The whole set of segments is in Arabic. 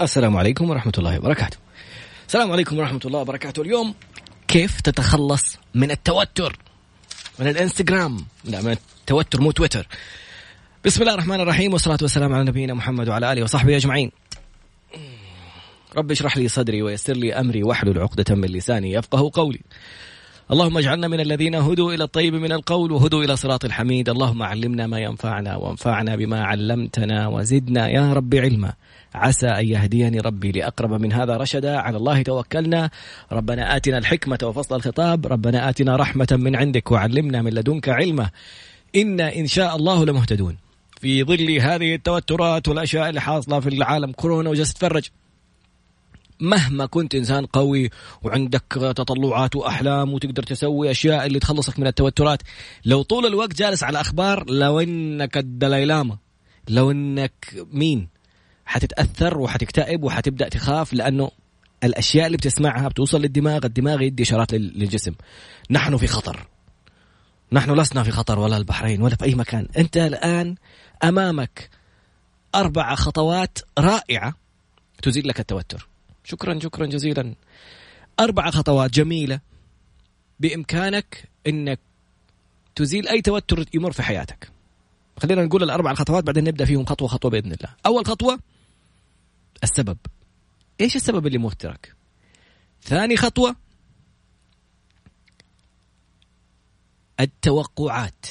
السلام عليكم ورحمة الله وبركاته. السلام عليكم ورحمة الله وبركاته. اليوم كيف تتخلص من التوتر؟ من الانستغرام؟ لا من التوتر مو تويتر. بسم الله الرحمن الرحيم والصلاة والسلام على نبينا محمد وعلى آله وصحبه أجمعين. رب اشرح لي صدري ويسر لي أمري واحلل عقدة من لساني يفقه قولي. اللهم اجعلنا من الذين هدوا إلى الطيب من القول وهدوا إلى صراط الحميد. اللهم علمنا ما ينفعنا وانفعنا بما علمتنا وزدنا يا رب علما. عسى أن يهديني ربي لأقرب من هذا رشدا. على الله توكلنا. ربنا آتنا الحكمة وفصل الخطاب. ربنا آتنا رحمة من عندك وعلمنا من لدنك علما. إنا إن شاء الله لمهتدون. في ظل هذه التوترات والأشياء اللي حاصلة في العالم كورونا وجالس تتفرج مهما كنت إنسان قوي وعندك تطلعات وأحلام وتقدر تسوي أشياء اللي تخلصك من التوترات لو طول الوقت جالس على أخبار لو إنك الدلاي لاما لو إنك مين حتتأثر وحتكتئب وحتبدأ تخاف لأنه الأشياء اللي بتسمعها بتوصل للدماغ الدماغ يدي إشارات للجسم. نحن في خطر. نحن لسنا في خطر ولا البحرين ولا في أي مكان. أنت الآن أمامك أربع خطوات رائعة تزيل لك التوتر. شكرا شكرا جزيلا. أربع خطوات جميلة بإمكانك إنك تزيل أي توتر يمر في حياتك. خلينا نقول الأربع الخطوات بعدين نبدأ فيهم خطوة خطوة بإذن الله. أول خطوة السبب. إيش السبب اللي موترك؟ ثاني خطوة التوقعات.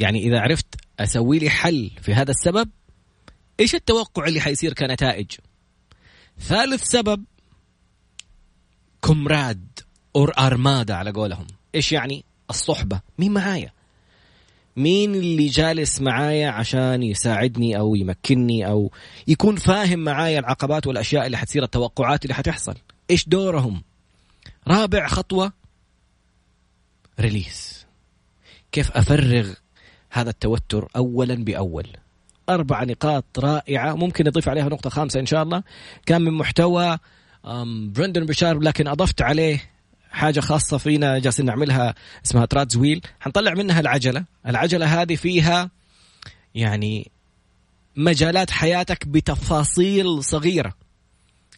يعني إذا عرفت أسوي لي حل في هذا السبب إيش التوقع اللي حيصير كنتائج؟ ثالث سبب comrade or armada على قولهم. إيش يعني؟ الصحبة. مين معايا؟ مين اللي جالس معايا عشان يساعدني أو يمكنني أو يكون فاهم معايا العقبات والأشياء اللي حتصير التوقعات اللي حتحصل؟ إيش دورهم؟ رابع خطوة release كيف أفرغ هذا التوتر اولا بأول؟ أربع نقاط رائعة. ممكن نضيف عليها نقطة خامسة إن شاء الله. كان من محتوى برندن بشار لكن أضفت عليه حاجة خاصة فينا جالسين نعملها اسمها ترادز ويل. حنطلع منها العجلة. العجلة هذه فيها يعني مجالات حياتك بتفاصيل صغيرة.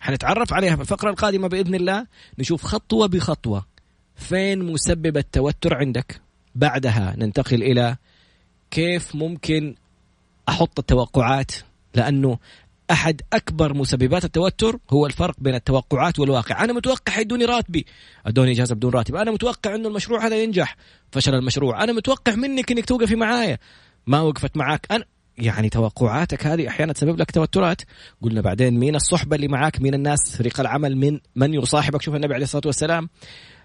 حنتعرف عليها في الفقرة القادمة بإذن الله. نشوف خطوة بخطوة فين مسبب التوتر عندك. بعدها ننتقل إلى كيف ممكن أحط التوقعات لأنه أحد أكبر مسببات التوتر هو الفرق بين التوقعات والواقع. أنا متوقع حيدوني راتبي. أدوني إجازة بدون راتب. أنا متوقع إنه المشروع هذا ينجح. فشل المشروع. أنا متوقع منك إنك توقفي معايا. ما وقفت معاك. أنا يعني توقعاتك هذه أحيانا تسبب لك توترات. قلنا بعدين مين الصحبة اللي معاك مين الناس فريق العمل من من يصاحبك. شوف النبي عليه الصلاة والسلام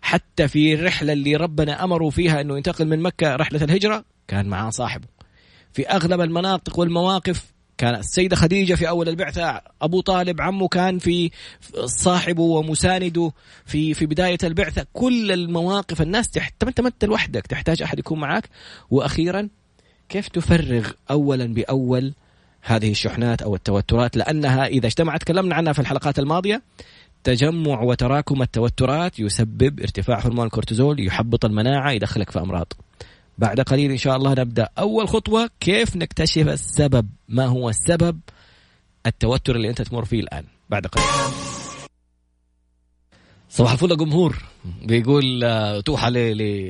حتى في الرحله اللي ربنا أمره فيها إنه ينتقل من مكة رحلة الهجرة كان معاه صاحبه. في أغلب المناطق والمواقف. كانت السيدة خديجة في أول البعثة أبو طالب عمه كان في صاحبه ومسانده في في بداية البعثة. كل المواقف الناس تحت أنت ما أنت لوحدك تحتاج أحد يكون معك وأخيرا كيف تفرغ أولا بأول هذه الشحنات أو التوترات؟ لأنها إذا اجتمعت تكلمنا عنها في الحلقات الماضية تجمع وتراكم التوترات يسبب ارتفاع هرمون الكورتيزول يحبط المناعة يدخلك في أمراض. بعد قليل إن شاء الله نبدأ. أول خطوة كيف نكتشف السبب؟ ما هو السبب؟ التوتر اللي أنت تمر فيه الآن بعد قليل. صباح الفل جمهور. بيقول آه، توحى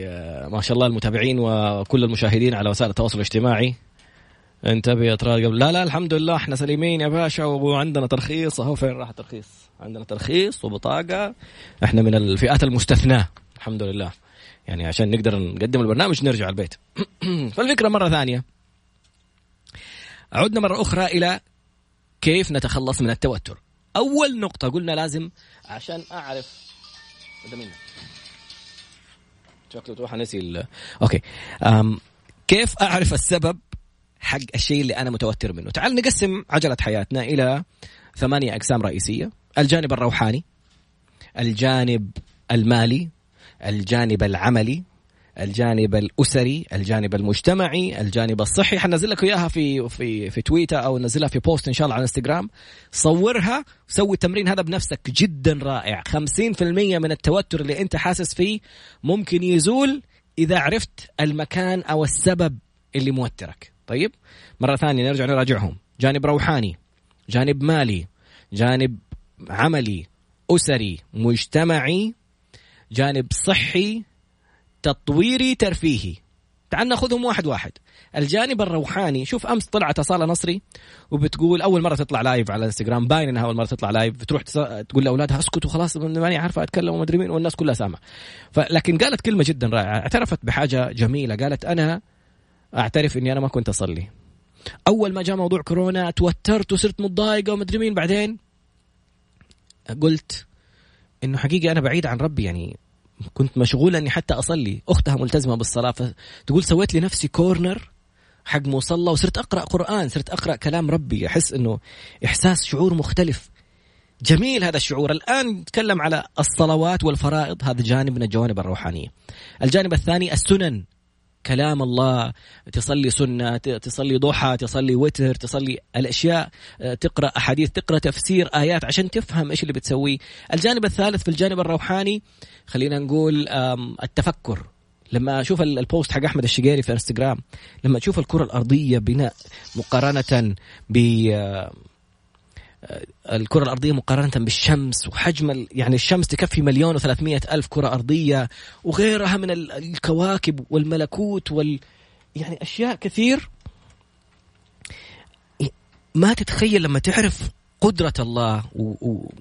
آه، ما شاء الله المتابعين وكل المشاهدين على وسائل التواصل الاجتماعي. انتبه يا ترى قبل لا لا الحمد لله إحنا سليمين يا باشا وعندنا ترخيص أهو فين راح الترخيص؟ عندنا ترخيص وبطاقة إحنا من الفئات المستثناة الحمد لله. يعني عشان نقدر نقدم البرنامج نرجع البيت. فالفكرة مرة ثانية. عدنا مرة أخرى إلى كيف نتخلص من التوتر. أول نقطة قلنا لازم عشان أعرف شكله تروح نسي أوكي. أم كيف أعرف السبب حق الشيء اللي أنا متوتر منه؟ تعال نقسم عجلة حياتنا إلى ثمانية أقسام رئيسية. الجانب الروحاني الجانب المالي الجانب العملي الجانب الأسري، الجانب المجتمعي، الجانب الصحي، حنزل لك إياها في في في تويتر أو نزلها في post إن شاء الله على انستغرام، صورها سوي التمرين هذا بنفسك جدا رائع، 50% من التوتر اللي أنت حاسس فيه ممكن يزول إذا عرفت المكان أو السبب اللي موترك. طيب مرة ثانية نرجع نراجعهم. جانب روحاني جانب مالي جانب عملي أسري مجتمعي جانب صحي تطويري ترفيهي. تعال ناخذهم واحد واحد. الجانب الروحاني شوف أمس طلعت أصالة نصري وبتقول أول مرة تطلع live على الانستغرام باين إنها أول مرة تطلع live بتروح تقول لأولادها اسكتوا خلاص ماني عارفة أتكلم وما أدري مين والناس كلها سامعه لكن قالت كلمة جدا رائعة. اعترفت بحاجة جميلة. قالت أنا أعترف إني أنا ما كنت أصلي. أول ما جاء موضوع كورونا توترت وصرت متضايقة وما أدري مين. بعدين قلت إنه حقيقه أنا بعيد عن ربي يعني كنت مشغولة إني حتى أصلي. أختها ملتزمة بالصلاة فتقول سويت لي نفسي كورنر حق مصلى وصرت أقرأ قرآن صرت أقرأ كلام ربي. أحس إنه إحساس شعور مختلف. جميل هذا الشعور. الآن نتكلم على الصلوات والفرائض. هذا جانب من الجوانب الروحانية. الجانب الثاني السنن. كلام الله تصلي سنة تصلي ضحى تصلي وتر تصلي الأشياء تقرأ أحاديث تقرأ تفسير آيات عشان تفهم إيش اللي بتسويه الجانب الثالث في الجانب الروحاني خلينا نقول التفكر. لما أشوف البوست حق أحمد الشقيري في إنستغرام لما أشوف الكرة الأرضية بناء مقارنة ب الكرة الأرضية مقارنة بالشمس وحجم يعني الشمس تكفي مليون وثلاثمية ألف كرة أرضية وغيرها من الكواكب والملكوت وال يعني أشياء كثير. ما تتخيل لما تعرف قدرة الله و, و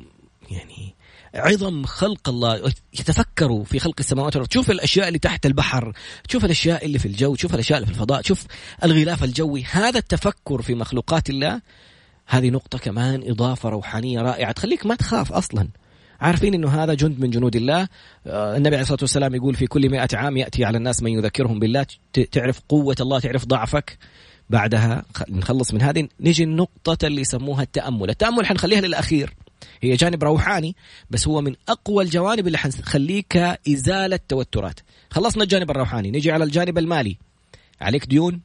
يعني عظم خلق الله يتفكروا في خلق السماوات والأرض. تشوف الأشياء اللي تحت البحر تشوف الأشياء اللي في الجو تشوف الأشياء اللي في الفضاء تشوف الغلاف الجوي. هذا التفكر في مخلوقات الله هذه نقطة كمان إضافة روحانية رائعة. تخليك ما تخاف أصلا. عارفين إنه هذا جند من جنود الله. آه، النبي عليه الصلاة والسلام يقول في كل مئة عام يأتي على الناس من يذكرهم بالله. تعرف قوة الله تعرف ضعفك. بعدها نخلص من هذه. نجي النقطة اللي يسموها التأمل. التأمل حنخليها للأخير. هي جانب روحاني بس هو من أقوى الجوانب اللي حنخليك إزالة توترات. خلصنا الجانب الروحاني. نجي على الجانب المالي. عليك ديون.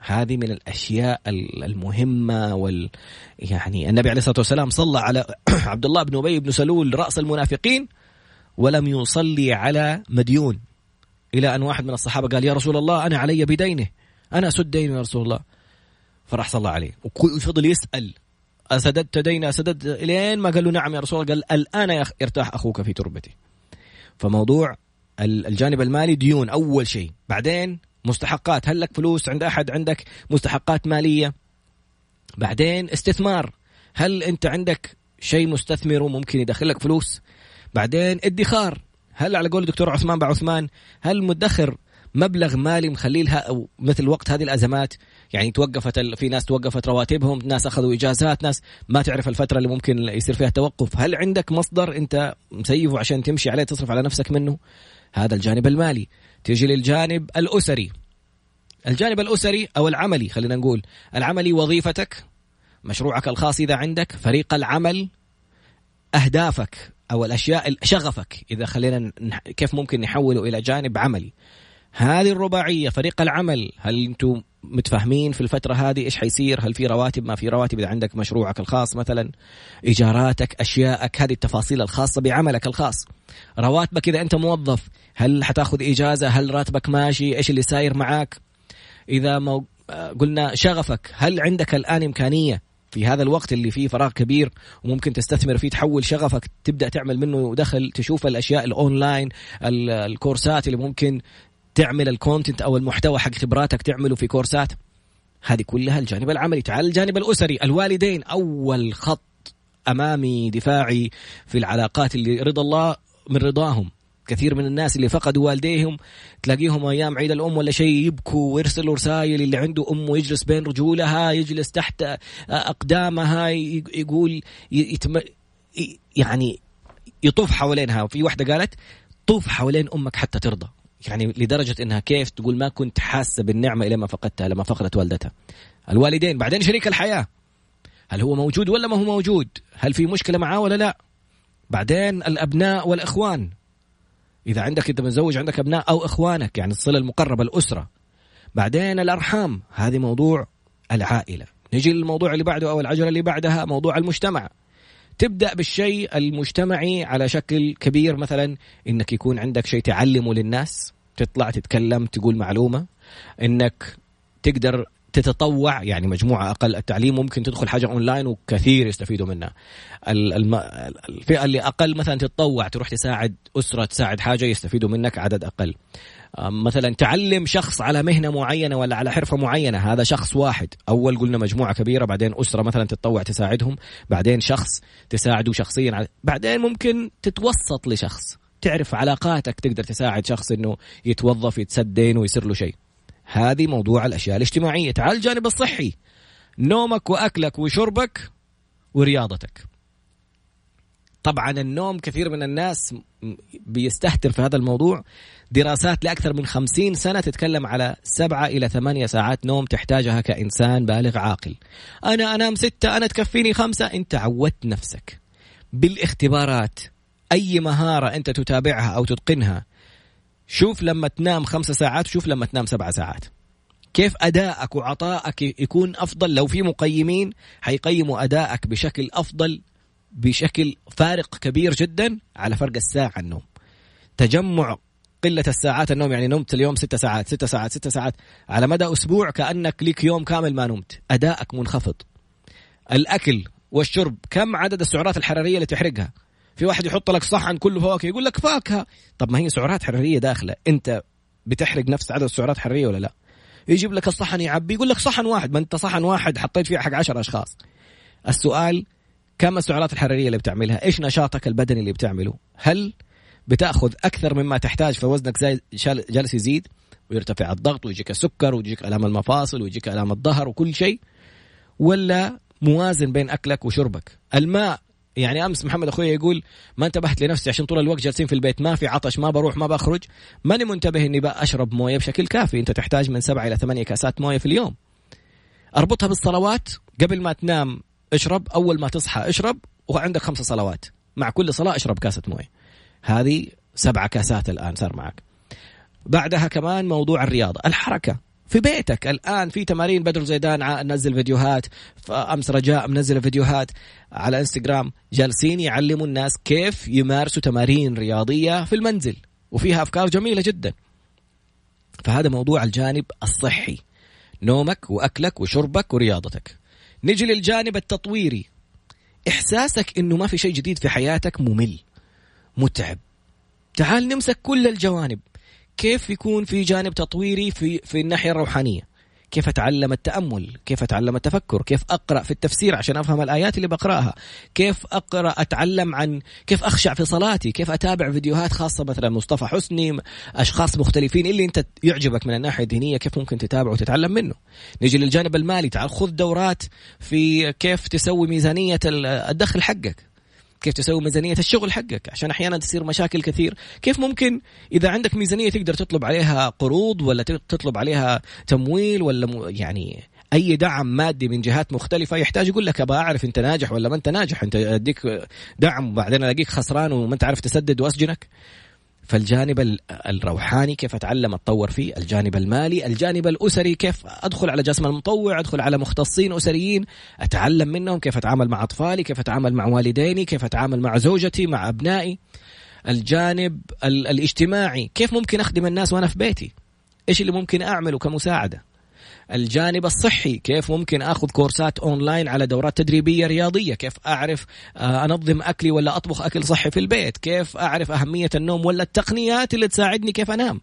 هذه من الأشياء المهمة وال يعني النبي عليه الصلاة والسلام صلى على عبد الله بن أبي بن سلول رأس المنافقين ولم يصلي على مديون إلى أن واحد من الصحابة قال يا رسول الله أنا علي بدينه أنا أسد دينه يا رسول الله. فراح صلى عليه. وفضل يسأل أسددت دينه اسددت إلين ما قال له نعم يا رسول الله؟ قال الآن يرتاح أخوك في تربتي. فموضوع الجانب المالي ديون أول شيء. بعدين مستحقات. هل لك فلوس عند أحد؟ عندك مستحقات مالية. بعدين استثمار. هل أنت عندك شيء مستثمر وممكن يدخل لك فلوس؟ بعدين ادخار. هل على قول الدكتور عثمان بعثمان هل مدخر مبلغ مالي مخليه لها أو مثل وقت هذه الأزمات؟ يعني توقفت في ناس توقفت رواتبهم ناس أخذوا إجازات ناس ما تعرف الفترة اللي ممكن يصير فيها توقف. هل عندك مصدر أنت مسيفه عشان تمشي عليه تصرف على نفسك منه؟ هذا الجانب المالي. تيجي للجانب الأسري. الجانب الأسري أو العملي خلينا نقول. العملي وظيفتك مشروعك الخاص إذا عندك فريق العمل أهدافك أو الأشياء شغفك إذا خلينا كيف ممكن نحوله إلى جانب عملي. هذه الرباعية فريق العمل هل أنتم متفاهمين في الفترة هذه إيش حيصير؟ هل في رواتب؟ ما في رواتب. إذا عندك مشروعك الخاص مثلا إيجاراتك اشيائك هذه التفاصيل الخاصة بعملك الخاص. رواتبك إذا أنت موظف هل حتاخذ إجازة؟ هل راتبك ماشي؟ إيش اللي ساير معاك؟ إذا مو... قلنا شغفك هل عندك الآن إمكانية في هذا الوقت اللي فيه فراغ كبير وممكن تستثمر فيه تحول شغفك تبدأ تعمل منه دخل تشوف الأشياء الأونلاين الكورسات اللي ممكن تعمل ال content أو المحتوى حق خبراتك تعمله في كورسات؟ هذه كلها الجانب العملي. تعال الجانب الأسري. الوالدين أول خط أمامي دفاعي في العلاقات اللي رضا الله من رضاهم. كثير من الناس اللي فقدوا والديهم تلاقيهم أيام عيد الأم ولا شيء يبكوا ويرسلوا رسائل اللي عنده امه يجلس بين رجولها يجلس تحت أقدامها يقول يتم يعني يطوف حوالينها. وفي واحدة قالت طوف حوالين أمك حتى ترضى. يعني لدرجة إنها كيف تقول ما كنت حاسة بالنعمة إلى ما فقدتها لما فقدت والدتها. الوالدين بعدين شريك الحياة. هل هو موجود ولا ما هو موجود؟ هل في مشكلة معاه ولا لا؟ بعدين الأبناء والإخوان. إذا عندك انت متزوج عندك أبناء أو إخوانك يعني الصلة المقربة الأسرة. بعدين الأرحام. هذه موضوع العائلة. نجي للموضوع اللي بعده أو العجلة اللي بعدها موضوع المجتمع. تبدأ بالشيء المجتمعي على شكل كبير مثلا إنك يكون عندك شيء تعلمه للناس تطلع تتكلم تقول معلومة إنك تقدر تتطوع يعني مجموعة أقل التعليم ممكن تدخل حاجة أونلاين وكثير يستفيدوا منها. الم... الفئة اللي أقل مثلا تتطوع تروح تساعد أسرة تساعد حاجة يستفيدوا منك عدد أقل. مثلا تعلم شخص على مهنة معينة ولا على حرفة معينة هذا شخص واحد. أول قلنا مجموعة كبيرة بعدين أسرة مثلا تتطوع تساعدهم بعدين شخص تساعده شخصيا. بعدين ممكن تتوسط لشخص تعرف علاقاتك تقدر تساعد شخص إنه يتوظف يتسدين ويصير له شيء. هذه موضوع الأشياء الاجتماعية. تعال الجانب الصحي. نومك وأكلك وشربك ورياضتك. طبعا النوم كثير من الناس بيستهتر في هذا الموضوع. دراسات لأكثر من خمسين سنة تتكلم على سبعة إلى ثمانية ساعات نوم تحتاجها كإنسان بالغ عاقل. أنا أنام ستة أنا تكفيني خمسة. أنت عودت نفسك بالاختبارات أي مهارة أنت تتابعها أو تتقنها شوف لما تنام خمسة ساعات وشوف لما تنام سبعة ساعات. كيف أدائك وعطائك يكون أفضل؟ لو في مقيمين حيقيموا أدائك بشكل أفضل بشكل فارق كبير جدا على فرق الساعة النوم. تجمع قلة الساعات النوم يعني نمت اليوم ستة ساعات ستة ساعات ستة ساعات. على مدى أسبوع كأنك لك يوم كامل ما نمت. أدائك منخفض. الأكل والشرب كم عدد السعرات الحرارية اللي تحرقها؟ في واحد يحط لك صحن كله فواكه يقول لك فاكهة. طب ما هي سعرات حرارية داخلة. أنت بتحرق نفس عدد السعرات الحرارية ولا لا؟ يجيب لك الصحن يعبي يقول لك صحن واحد. ما أنت صحن واحد حطيت فيه حق عشر أشخاص. السؤال كم السعرات الحرارية اللي بتعملها؟ إيش نشاطك البدني اللي بتعمله؟ هل بتأخذ أكثر مما تحتاج فوزنك زي جالس يزيد ويرتفع الضغط ويجيك السكر ويجيك ألام المفاصل ويجيك ألام الظهر وكل شيء ولا موازن بين أكلك وشربك؟ الماء يعني أمس محمد أخوي يقول ما انتبهت لنفسي عشان طول الوقت جالسين في البيت ما في عطش ما بروح ما بخرج. ماني منتبه إني اشرب موية بشكل كافي. أنت تحتاج من سبعة إلى ثمانية كاسات موية في اليوم. أربطها بالصلوات قبل ما تنام اشرب. أول ما تصحى اشرب وعندك خمس صلوات. مع كل صلاة اشرب كاسة موية. هذه سبعة كاسات الآن صار معك. بعدها كمان موضوع الرياضة الحركة. في بيتك. الآن في تمارين بدر زيدان نزل فيديوهات. أمس رجاء منزل فيديوهات على إنستغرام. جالسين يعلموا الناس كيف يمارسوا تمارين رياضية في المنزل. وفيها أفكار جميلة جدا. فهذا موضوع الجانب الصحي. نومك وأكلك وشربك ورياضتك. نجي للجانب التطويري. إحساسك إنه ما في شيء جديد في حياتك ممل متعب. تعال نمسك كل الجوانب. كيف يكون في جانب تطويري في في الناحية الروحانية؟ كيف أتعلم التأمل؟ كيف أتعلم التفكر؟ كيف أقرأ في التفسير عشان أفهم الآيات اللي بقرأها؟ كيف أقرأ أتعلم عن كيف أخشع في صلاتي؟ كيف أتابع فيديوهات خاصة مثلا مصطفى حسني أشخاص مختلفين؟ اللي أنت يعجبك من الناحية الدينية كيف ممكن تتابع وتتعلم منه؟ نيجي للجانب المالي تعال خذ دورات في كيف تسوي ميزانية الدخل حقك. كيف تسوي ميزانية الشغل حقك عشان أحيانا تصير مشاكل كثير. كيف ممكن إذا عندك ميزانية تقدر تطلب عليها قروض ولا تطلب عليها تمويل ولا يعني أي دعم مادي من جهات مختلفة؟ يحتاج يقول لك أبغى أعرف أنت ناجح ولا ما أنت ناجح أنت أديك دعم وبعدين ألاقيك خسران وما أنت عارف تسدد وأسجنك. فالجانب الروحاني كيف أتعلم أتطور فيه؟ الجانب المالي الجانب الأسري كيف أدخل على جسم المطوع أدخل على مختصين أسريين أتعلم منهم كيف أتعامل مع أطفالي كيف أتعامل مع والديني كيف أتعامل مع زوجتي مع أبنائي. الجانب الاجتماعي كيف ممكن أخدم الناس وأنا في بيتي؟ إيش اللي ممكن أعمله كمساعدة؟ الجانب الصحي كيف ممكن آخذ كورسات أونلاين على دورات تدريبية رياضية؟ كيف أعرف آه، أنظم أكلي ولا أطبخ أكل صحي في البيت؟ كيف أعرف أهمية النوم ولا التقنيات اللي تساعدني كيف أنام؟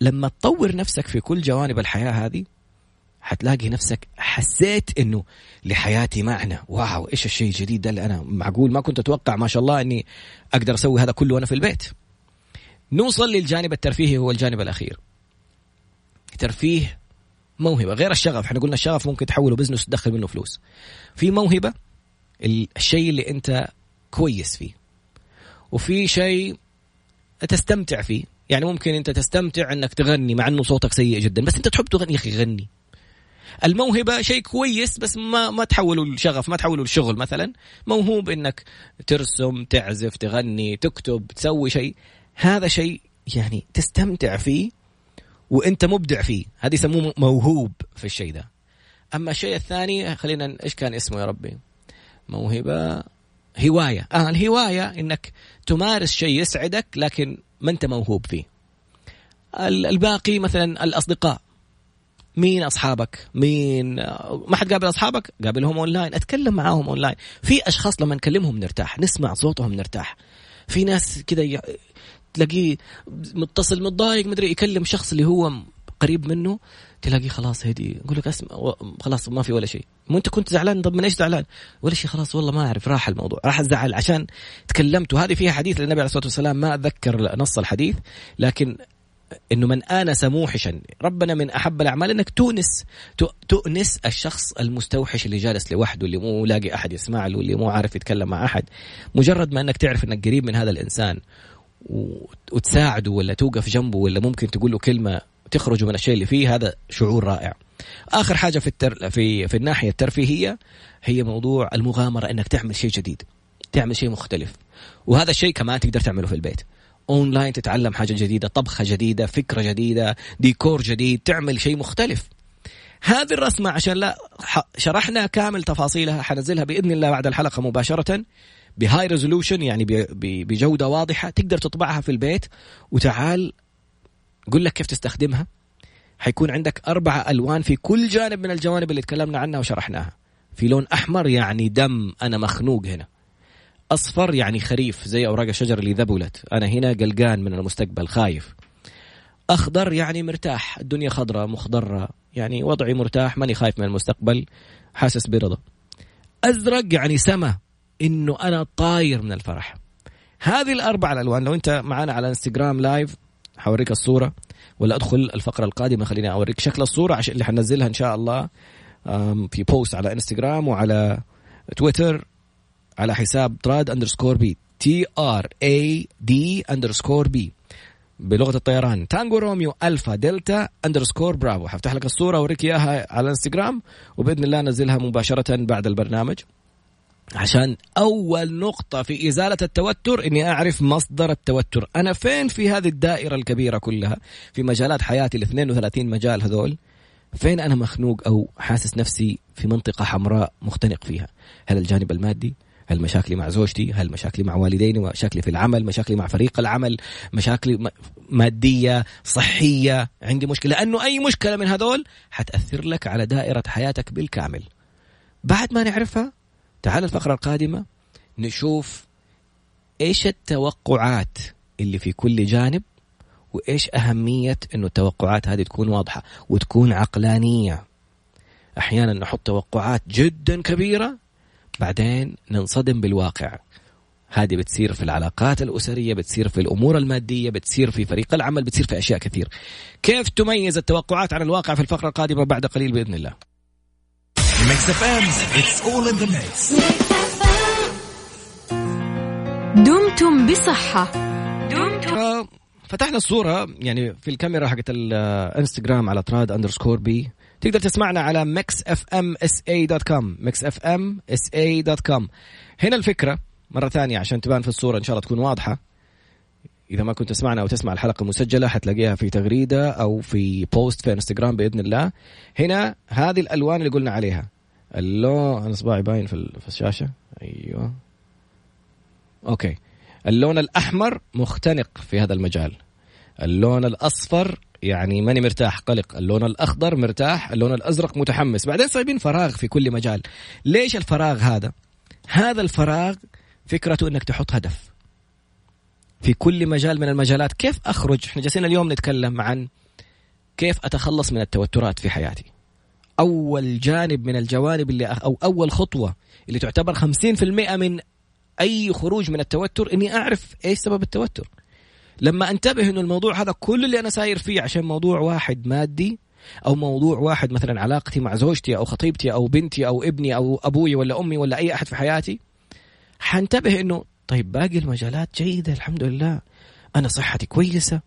لما تطور نفسك في كل جوانب الحياة هذه حتلاقي نفسك حسيت إنه لحياتي معنى. واو إيش الشيء الجديد ده اللي أنا معقول ما كنت أتوقع ما شاء الله إني أقدر أسوي هذا كله وأنا في البيت. نوصل للجانب الترفيهي هو الجانب الأخير. ترفيه موهبة غير الشغف. إحنا قلنا الشغف ممكن تحوله بزنس وتدخل منه فلوس. في موهبة الشيء اللي أنت كويس فيه. وفي شيء تستمتع فيه. يعني ممكن أنت تستمتع إنك تغني مع إنه صوتك سيء جدا بس أنت تحب تغني يا أخي غني. الموهبة شيء كويس بس ما ما تحوله لشغف ما تحوله لشغل مثلا. موهوب إنك ترسم تعزف تغني تكتب تسوي شيء. هذا شيء يعني تستمتع فيه وانت مبدع فيه. هذه يسموه موهوب في الشيء ده. أما الشيء الثاني خلينا إيش كان اسمه يا ربي؟ موهبة هواية. آه الهواية إنك تمارس شيء يسعدك لكن ما أنت موهوب فيه. الباقي مثلا الأصدقاء. مين أصحابك؟ مين؟ ما حد قابل أصحابك؟ قابلهم أونلاين. أتكلم معاهم أونلاين. في أشخاص لما نكلمهم نرتاح نسمع صوتهم نرتاح. في ناس كذا. تلاقيه متصل متضايق مدري يكلم شخص اللي هو قريب منه تلاقيه خلاص هدي يقول لك اسمع خلاص ما في ولا شيء. مو انت كنت زعلان؟ طب من إيش زعلان؟ ولا شيء خلاص والله ما اعرف راح الموضوع راح الزعل عشان تكلمت. وهذه فيها حديث للنبي عليه الصلاة والسلام ما أتذكر نص الحديث لكن إنه من انس موحشا ربنا من أحب الأعمال إنك تونس تؤنس الشخص المستوحش اللي جالس لوحده اللي مو لاقي أحد يسمع له اللي مو عارف يتكلم مع أحد. مجرد ما إنك تعرف إنك قريب من هذا الإنسان وتساعده ولا توقف جنبه ولا ممكن تقول له كلمة تخرجوا من الشيء اللي فيه هذا شعور رائع. آخر حاجة في التر... في في الناحية الترفيهيه هي موضوع المغامرة إنك تعمل شيء جديد تعمل شيء مختلف. وهذا الشيء كمان تقدر تعمله في البيت. أونلاين تتعلم حاجة جديدة طبخة جديدة فكرة جديدة ديكور جديد تعمل شيء مختلف. هذه الرسمة عشان لا شرحنا كامل تفاصيلها حنزلها بإذن الله بعد الحلقة مباشرة. ب high resolution يعني بجودة واضحة تقدر تطبعها في البيت. وتعال قل لك كيف تستخدمها. حيكون عندك أربعة ألوان في كل جانب من الجوانب اللي تكلمنا عنها وشرحناها. في لون أحمر يعني دم أنا مخنوق هنا. أصفر يعني خريف زي أوراق الشجر اللي ذبلت. أنا هنا قلقان من المستقبل خايف. أخضر يعني مرتاح الدنيا خضراء مخضرة. يعني وضعي مرتاح ماني خايف من المستقبل حاسس برضا. أزرق يعني سما. إنه أنا طاير من الفرح. هذه الأربع الألوان لو أنت معنا على إنستغرام لايف حوريك الصورة ولا أدخل الفقرة القادمة خليني أوريك شكل الصورة عشان اللي حنزلها إن شاء الله في post على إنستغرام وعلى تويتر على حساب تراد underscore B T R A D underscore B بلغة الطيران. Tango Romeo Alpha Delta underscore Bravo. حفتح لك الصورة أوريك إياها على الانستغرام وبإذن الله انزلها مباشرة بعد البرنامج. عشان أول نقطة في إزالة التوتر إني أعرف مصدر التوتر. أنا فين في هذه الدائرة الكبيرة كلها؟ في مجالات حياتي ال 32 مجال هذول. فين أنا مخنوق أو حاسس نفسي في منطقة حمراء مختنق فيها؟ هل الجانب المادي؟ هل مشاكلي مع زوجتي؟ هل مشاكلي مع والديني؟ مشاكلي في العمل؟ مشاكلي مع فريق العمل؟ مشاكلي مادية صحية؟ عندي مشكلة؟ لأنه أي مشكلة من هذول حتأثر لك على دائرة حياتك بالكامل. بعد ما نعرفها تعال الفقرة القادمة نشوف إيش التوقعات اللي في كل جانب وإيش أهمية إنه التوقعات هذه تكون واضحة وتكون عقلانية. أحيانا نحط توقعات جدا كبيرة بعدين ننصدم بالواقع. هذه بتصير في العلاقات الأسرية بتصير في الأمور المادية بتصير في فريق العمل بتصير في أشياء كثير. كيف تميز التوقعات عن الواقع في الفقرة القادمة بعد قليل بإذن الله؟ دمتم بصحة. دمتم. فتحنا الصورة يعني في الكاميرا حقت الانستغرام على تراد underscore B تقدر تسمعنا على Mix FM SA dot com Mix FM SA dot com هنا الفكرة مرة ثانية عشان تبان في الصورة إن شاء الله تكون واضحة. إذا ما كنت تسمعنا أو تسمع الحلقة مسجله حتلاقيها في تغريدة أو في post في انستغرام بإذن الله. هنا هذه الألوان اللي قلنا عليها. اللون أنا اصبعي باين في الشاشة. أيوه. أوكي. اللون الأحمر مختنق في هذا المجال. اللون الأصفر يعني ماني مرتاح قلق. اللون الأخضر مرتاح اللون الأزرق متحمس. بعدين صايبين فراغ في كل مجال. ليش الفراغ هذا؟ هذا الفراغ فكرته أنك تحط هدف. في كل مجال من المجالات. كيف أخرج؟ إحنا جالسين اليوم نتكلم عن كيف أتخلص من التوترات في حياتي. أول جانب من الجوانب اللي أو أول خطوة اللي تعتبر 50% من أي خروج من التوتر إني أعرف إيش سبب التوتر. لما أنتبه إنه الموضوع هذا كل اللي أنا ساير فيه عشان موضوع واحد مادي أو موضوع واحد مثلا علاقتي مع زوجتي أو خطيبتي أو بنتي أو ابني أو أبوي ولا أمي ولا أي أحد في حياتي حنتبه إنه طيب باقي المجالات جيدة الحمد لله. أنا صحتي كويسة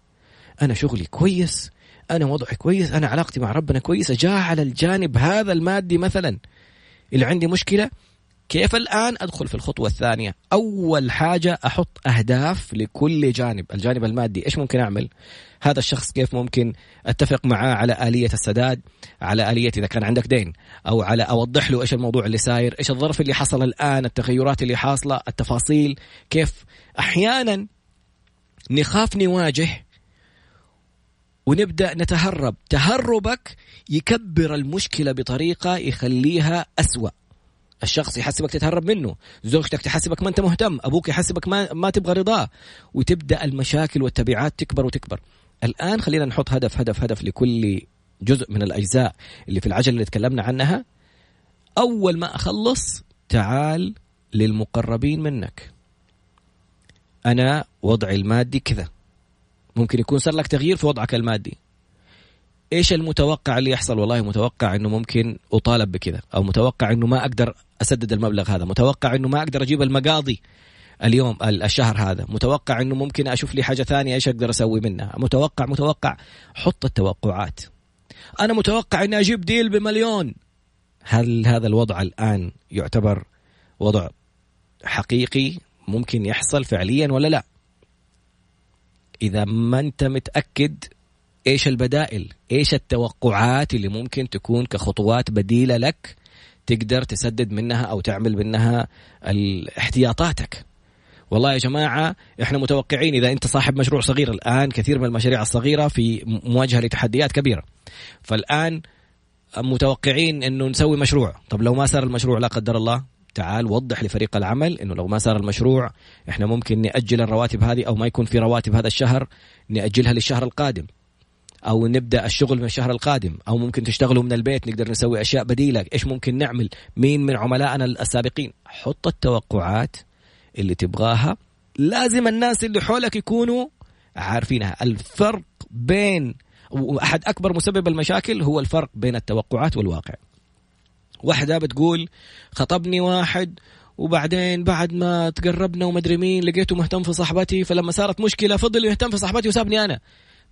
أنا شغلي كويس أنا وضعي كويس أنا علاقتي مع ربنا كويسة. جاء على الجانب هذا المادي مثلا. اللي عندي مشكلة كيف الآن أدخل في الخطوة الثانية؟ أول حاجة أحط أهداف لكل جانب الجانب المادي إيش ممكن أعمل؟ هذا الشخص كيف ممكن أتفق معاه على آلية السداد؟ على آلية إذا كان عندك دين أو على أوضح له إيش الموضوع اللي ساير إيش الظرف اللي حصل الآن التغيرات اللي حاصلة التفاصيل كيف؟ أحيانا نخاف نواجه ونبدأ نتهرب تهربك يكبر المشكلة بطريقة يخليها أسوأ. الشخص يحسبك تتهرب منه زوجتك تحسبك ما انت مهتم أبوك يحسبك ما, ما تبغى رضاه وتبدأ المشاكل والتبعات تكبر وتكبر. الآن خلينا نحط هدف هدف هدف لكل جزء من الأجزاء اللي في العجلة اللي تكلمنا عنها. أول ما أخلص تعال للمقربين منك. أنا وضعي المادي كذا. ممكن يكون صار لك تغيير في وضعك المادي. إيش المتوقع اللي يحصل؟ والله متوقع إنه ممكن أطالب بكذا أو متوقع إنه ما أقدر أسدد المبلغ هذا متوقع إنه ما أقدر أجيب المقاضي اليوم الشهر هذا متوقع إنه ممكن أشوف لي حاجة ثانية إيش أقدر أسوي منها متوقع متوقع حط التوقعات. أنا متوقع إني أجيب ديل بمليون. هل هذا الوضع الآن يعتبر وضع حقيقي ممكن يحصل فعليا ولا لا؟ إذا ما أنت متأكد إيش البدائل؟ إيش التوقعات اللي ممكن تكون كخطوات بديلة لك تقدر تسدد منها أو تعمل منها احتياطاتك والله يا جماعة إحنا متوقعين إذا أنت صاحب مشروع صغير. الآن كثير من المشاريع الصغيرة في مواجهة لتحديات كبيرة. فالآن متوقعين إنه نسوي مشروع. طب لو ما صار المشروع لا قدر الله. تعال وضح لفريق العمل إنه لو ما صار المشروع إحنا ممكن نأجل الرواتب هذه أو ما يكون في رواتب هذا الشهر نأجلها للشهر القادم. أو نبدأ الشغل من الشهر القادم أو ممكن تشتغلوا من البيت نقدر نسوي أشياء بديلة. إيش ممكن نعمل؟ مين من عملائنا السابقين؟ حط التوقعات اللي تبغاها. لازم الناس اللي حولك يكونوا عارفينها. الفرق بين وأحد أكبر مسبب المشاكل هو الفرق بين التوقعات والواقع. واحدة بتقول خطبني واحد وبعدين بعد ما تقربنا ومدري مين لقيته مهتم في صاحبتي فلما صارت مشكلة فضل يهتم في صاحبتي وسابني أنا.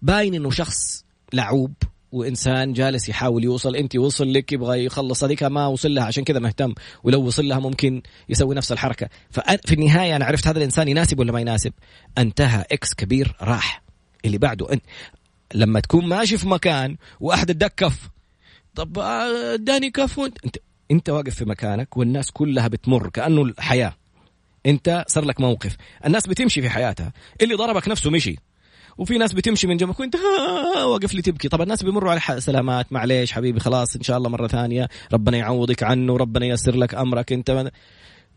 باين إنه شخص لعوب وإنسان جالس يحاول يوصل أنت وصل لك يبغى يخلص هذيك ما وصل لها عشان كذا مهتم. ولو وصل لها ممكن يسوي نفس الحركة. ففي النهاية أنا عرفت هذا الإنسان يناسب ولا ما يناسب؟ انتهى إكس كبير راح. اللي بعده أنت. لما تكون ماشي في مكان وأحد ادكف طب اداني كف انت أنت واقف في مكانك والناس كلها بتمر كأنه الحياة. أنت صار لك موقف. الناس بتمشي في حياتها. اللي ضربك نفسه مشي. وفي ناس بتمشي من جنبك وانت واقف لي تبكي. طب الناس بيمروا على سلامات معليش حبيبي؟ خلاص إن شاء الله مرة ثانية. ربنا يعوضك عنه ربنا ييسر لك أمرك. أنت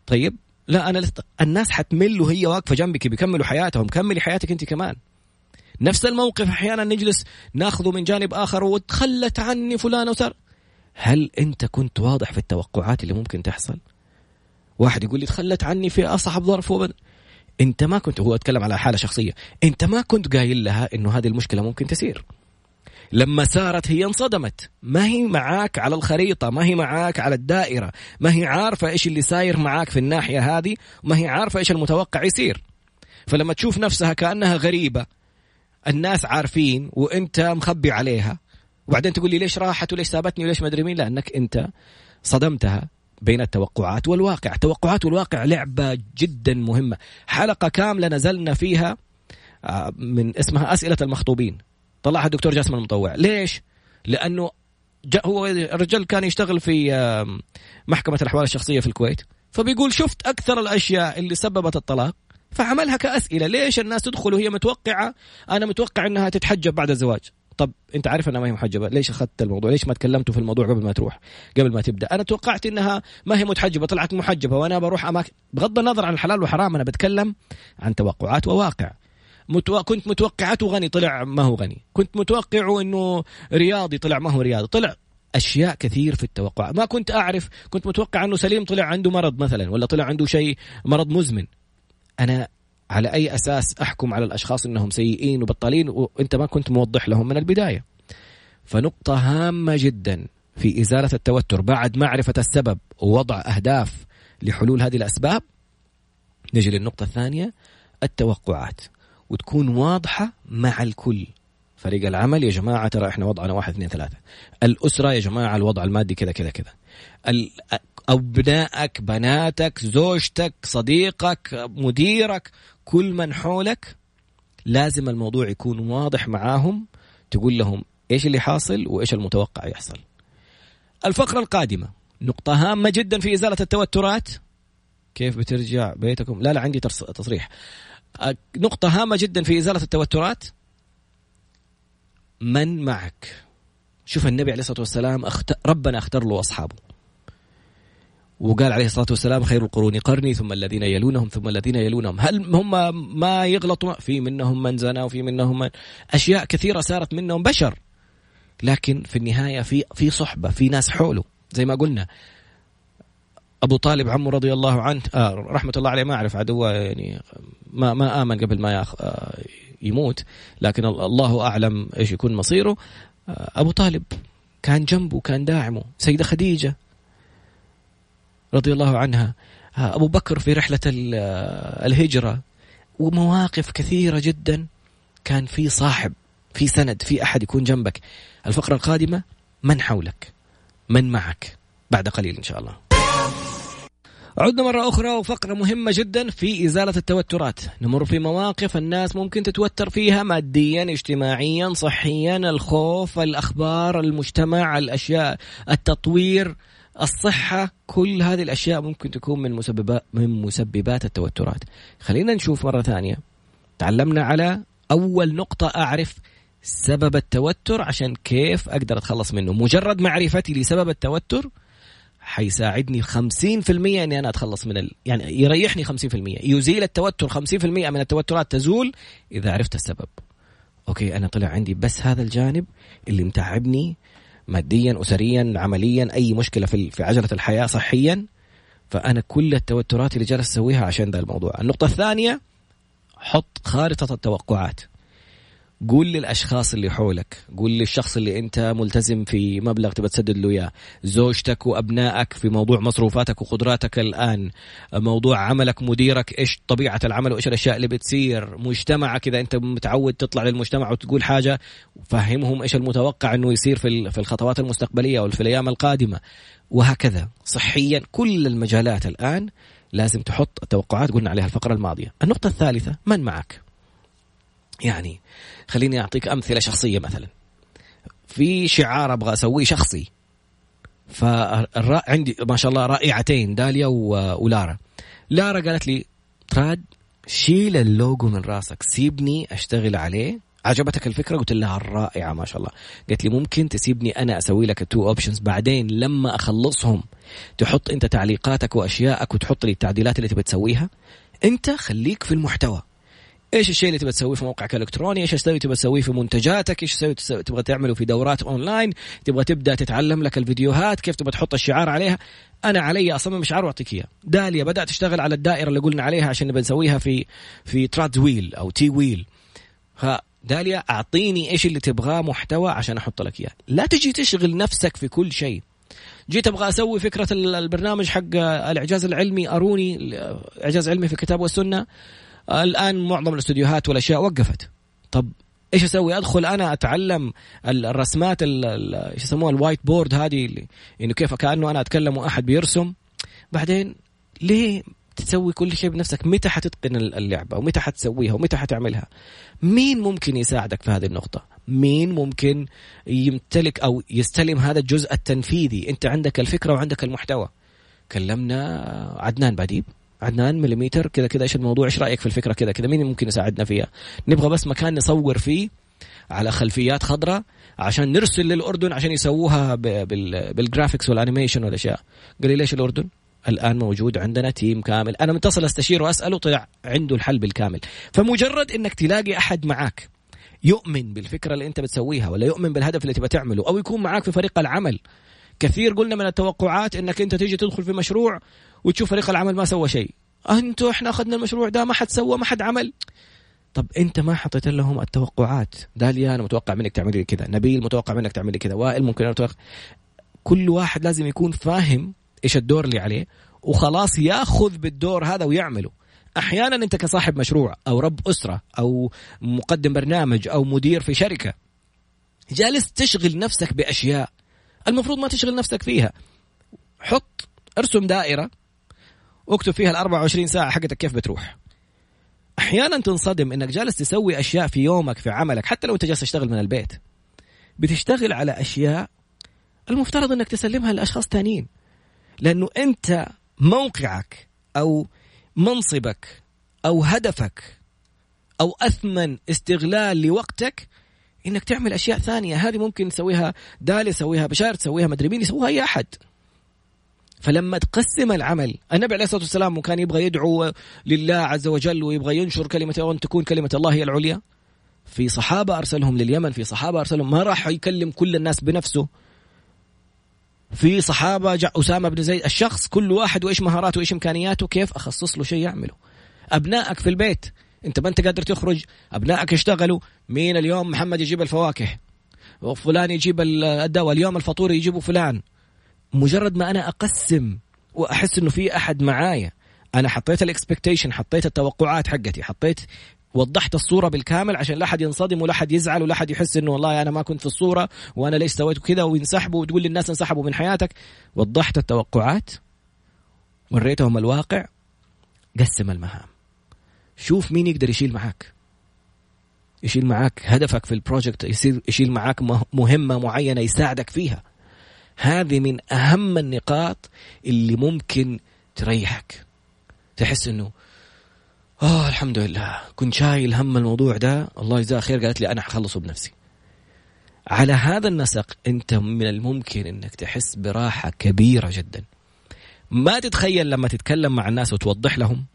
طيب لا أنا لست... الناس حتمل وهي واقفة جنبك بيكملوا حياتهم. كملي حياتك أنت كمان. نفس الموقف أحيانا نجلس ناخذه من جانب آخر وتخلت عني فلانه وصار هل أنت كنت واضح في التوقعات اللي ممكن تحصل؟ واحد يقول لي تخلت عني في أصعب ظرف وبن. انت ما كنت هو اتكلم على حالة شخصية. انت ما كنت قايل لها إنه هذه المشكلة ممكن تصير لما صارت هي انصدمت. ما هي معاك على الخريطة ما هي معاك على الدائرة ما هي عارفة إيش اللي صاير معاك في الناحية هذه وما هي عارفة إيش المتوقع يصير. فلما تشوف نفسها كأنها غريبة الناس عارفين وإنت مخبي عليها. وبعدين تقول لي ليش راحت وليش سابتني وليش ما أدري مين؟ لأنك أنت صدمتها. بين التوقعات والواقع. التوقعات والواقع لعبة جدا مهمة. حلقة كاملة نزلنا فيها آه، من اسمها أسئلة المخطوبين. طلعها الدكتور جاسم المطوع. ليش؟ لأنه جاء هو الرجال كان يشتغل في محكمة الأحوال الشخصية في الكويت. فبيقول شفت أكثر الأشياء اللي سببت الطلاق فعملها كأسئلة. ليش الناس تدخل وهي متوقعة؟ أنا متوقع أنها تتحجب بعد الزواج. طب انت عارف انها ما هي محجبة. ليش أخذت الموضوع؟ ليش ما تكلمتوا في الموضوع قبل ما تروح؟ قبل ما تبدأ. أنا توقعت إنها ما هي متحجبة طلعت محجبة وأنا بروح اماكن بغض النظر عن الحلال والحرام أنا بتكلم عن توقعات وواقع. متو... كنت متوقعته غني طلع ما هو غني. كنت متوقعه إنه رياضي طلع ما هو رياضي. طلع أشياء كثير في التوقع. ما كنت أعرف كنت متوقع إنه سليم طلع عنده مرض مثلا ولا طلع عنده شيء مرض مزمن. أنا على أي أساس أحكم على الأشخاص إنهم سيئين وبطالين وأنت ما كنت موضح لهم من البداية. فنقطة هامة جدا في إزالة التوتر بعد معرفة السبب ووضع أهداف لحلول هذه الأسباب نجي للنقطة الثانية التوقعات. وتكون واضحة مع الكل. فريق العمل يا جماعة ترى إحنا وضعنا واحد اثنين ثلاثة. الأسرة يا جماعة الوضع المادي كذا كذا كذا. أبنائك بناتك زوجتك صديقك مديرك كل من حولك لازم الموضوع يكون واضح معاهم تقول لهم إيش اللي حاصل وإيش المتوقع يحصل. الفقرة القادمة نقطة هامة جدا في إزالة التوترات. كيف بترجع بيتكم؟ لا لا عندي تصريح. نقطة هامة جدا في إزالة التوترات. من معك؟ شوف النبي عليه الصلاة والسلام أخت... ربنا اختار له أصحابه وقال عليه الصلاة والسلام خير القرون قرني ثم الذين يلونهم ثم الذين يلونهم. هل هم ما يغلطوا في منهم من زنا وفي منهم من أشياء كثيرة صارت منهم بشر. لكن في النهاية في في صحبة في ناس حوله. زي ما قلنا أبو طالب عمه رضي الله عنه آه رحمة الله عليه ما أعرف عدوه يعني ما ما آمن قبل ما آه يموت. لكن الله أعلم إيش يكون مصيره. آه أبو طالب كان جنبه كان داعمه. سيدة خديجة رضي الله عنها. أبو بكر في رحلة آه، الهجرة ومواقف كثيرة جدا كان في صاحب في سند في أحد يكون جنبك. الفقرة القادمة من حولك من معك بعد قليل إن شاء الله. عدنا مرة أخرى وفقرة مهمة جدا في إزالة التوترات. نمر في مواقف الناس ممكن تتوتر فيها ماديا اجتماعيا صحيا الخوف الأخبار المجتمع الأشياء التطوير. الصحة كل هذه الأشياء ممكن تكون من مسببات من مسببات التوترات. خلينا نشوف مرة ثانية. تعلمنا على أول نقطة أعرف سبب التوتر عشان كيف أقدر أتخلص منه. مجرد معرفتي لسبب التوتر حيساعدني 50% إني أنا أتخلص من ال... يعني يريحني 50% يزيل التوتر 50% من التوترات تزول إذا عرفت السبب. أوكي أنا طلع عندي بس هذا الجانب اللي متعبني ماديا اسريا عمليا أي مشكلة في في عجلة الحياة صحيا فأنا كل التوترات اللي جالس أسويها عشان ذا الموضوع. النقطة الثانية حط خارطة التوقعات. قول للأشخاص اللي حولك. قول للشخص اللي أنت ملتزم في مبلغ تبى تسدد له إياه. زوجتك وأبنائك في موضوع مصروفاتك وقدراتك الآن. موضوع عملك مديرك إيش طبيعة العمل وإيش الأشياء اللي بتصير. مجتمعك إذا أنت متعود تطلع للمجتمع وتقول حاجة فهمهم إيش المتوقع إنه يصير في في الخطوات المستقبلية أو في الأيام القادمة. وهكذا. صحيا كل المجالات الآن لازم تحط التوقعات قلنا عليها الفقرة الماضية. النقطة الثالثة من معك؟ يعني خليني أعطيك أمثلة شخصية مثلا. في شعار أبغى أسويه شخصي. فالرا عندي ما شاء الله رائعتين داليا ولارا. لارا قالت لي تراد شيل اللوجو من راسك سيبني أشتغل عليه. عجبتك الفكرة؟ قلت لها رائعة ما شاء الله. قالت لي ممكن تسيبني أنا أسوي لك ال two options بعدين لما أخلصهم. تحط أنت تعليقاتك واشيائك وتحط لي التعديلات اللي تبي تسويها. أنت خليك في المحتوى. إيش الشيء اللي تبغى تسويه في موقعك الإلكتروني؟ إيش الشيء تبغى تسويه في منتجاتك؟ إيش تسوي تبغى تعمله في دورات أونلاين؟ تبغى تبدأ تتعلم لك الفيديوهات؟ كيف تبغى تحط الشعار عليها؟ أنا علي أصمم شعار وأعطيك إياه. داليا بدأت تشتغل على الدائرة اللي قلنا عليها عشان نبغى نسويها في في تراد wheel أو T wheel داليا أعطيني إيش اللي تبغاه محتوى عشان أحط لك إياه. لا تجي تشغل نفسك في كل شيء. جيت أبغى أسوي فكرة البرنامج حق الإعجاز العلمي أروني إعجاز علمي في الكتاب والسنة. الآن معظم الاستديوهات والأشياء وقفت. طب إيش أسوي؟ أدخل أنا أتعلم الرسمات إيش يسموها؟ ال whiteboard هذه انه كيف كأنه أنا أتكلم وأحد بيرسم. بعدين ليه تسوي كل شيء بنفسك؟ متى حتتقن اللعبة؟ ومتى حتسويها؟ ومتى حتعملها؟ مين ممكن يساعدك في هذه النقطة؟ مين ممكن يمتلك أو يستلم هذا الجزء التنفيذي؟ أنت عندك الفكرة وعندك المحتوى. كلمنا عدنان باديب. عدنان مليمتر كذا كذا إيش الموضوع؟ إيش رأيك في الفكرة كذا؟ كذا مين ممكن يساعدنا فيها؟ نبغى بس مكان نصور فيه على خلفيات خضراء عشان نرسل للأردن عشان يسووها بال graphics وال animation والأشياء. قال لي ليش الأردن الآن موجود عندنا team كامل؟ أنا متصل استشيره وأسأله طلع عنده الحل بالكامل. فمجرد إنك تلاقي أحد معك يؤمن بالفكرة اللي أنت بتسويها ولا يؤمن بالهدف اللي تبغى تعمله أو يكون معك في فريق العمل. كثير قلنا من التوقعات إنك أنت تيجي تدخل في مشروع وتشوف فريق العمل ما سوى شيء. أنتوا إحنا أخذنا المشروع ده ما حد سوى ما حد عمل. طب أنت ما حطيت لهم التوقعات؟ داليا أنا متوقع منك تعملي كذا نبيل متوقع منك تعملي كذا وائل ممكن أنا متوقع. كل واحد لازم يكون فاهم إيش الدور اللي عليه وخلاص ياخذ بالدور هذا ويعمله. أحيانا أنت كصاحب مشروع أو رب أسرة أو مقدم برنامج أو مدير في شركة جالس تشغل نفسك بأشياء المفروض ما تشغل نفسك فيها. حط ارسم دائرة واكتب فيها ال 24 ساعة حقتك كيف بتروح. أحيانا تنصدم إنك جالس تسوي أشياء في يومك في عملك حتى لو أنت جالس تشتغل من البيت. بتشتغل على أشياء المفترض إنك تسلمها لأشخاص ثانيين لأنه أنت موقعك أو منصبك أو هدفك أو أثمن استغلال لوقتك إنك تعمل أشياء ثانية. هذه ممكن تسويها دالي يسويها بشار تسويها مدري مين يسويها أي أحد. فلما تقسم العمل النبي عليه الصلاة والسلام كان يبغى يدعو لله عز وجل ويبغى ينشر كلمة وان تكون كلمة الله هي العليا. في صحابة أرسلهم لليمن في صحابة أرسلهم ما راح يكلم كل الناس بنفسه. في صحابة جاء أسامة بن زيد الشخص كل واحد وإيش مهاراته وإيش إمكانياته كيف؟ أخصص له شيء يعمله. أبنائك في البيت أنت ما أنت قادر تخرج أبنائك يشتغلوا مين اليوم محمد يجيب الفواكه؟ وفلان يجيب الدواء اليوم الفطور يجيبه فلان. مجرد ما أنا أقسم وأحس إنه في أحد معايا أنا حطيت الاكسبكتيشن حطيت التوقعات حقتي حطيت وضحت الصورة بالكامل عشان لا أحد ينصدم ولا أحد يزعل ولا أحد يحس إنه والله أنا ما كنت في الصورة وأنا ليش سويت كذا وينسحبوا وتقول للناس انسحبوا من حياتك. وضحت التوقعات وريتهم الواقع قسم المهام. شوف مين يقدر يشيل معاك. يشيل معاك هدفك في ال project يصير يشيل معاك مهمة معينة يساعدك فيها. هذه من أهم النقاط اللي ممكن تريحك. تحس إنه آه الحمد لله كنت شايل هم الموضوع ده. الله يجزاه خير قالت لي أنا حخلصه بنفسي. على هذا النسق أنت من الممكن أنك تحس براحة كبيرة جدا. ما تتخيل لما تتكلم مع الناس وتوضح لهم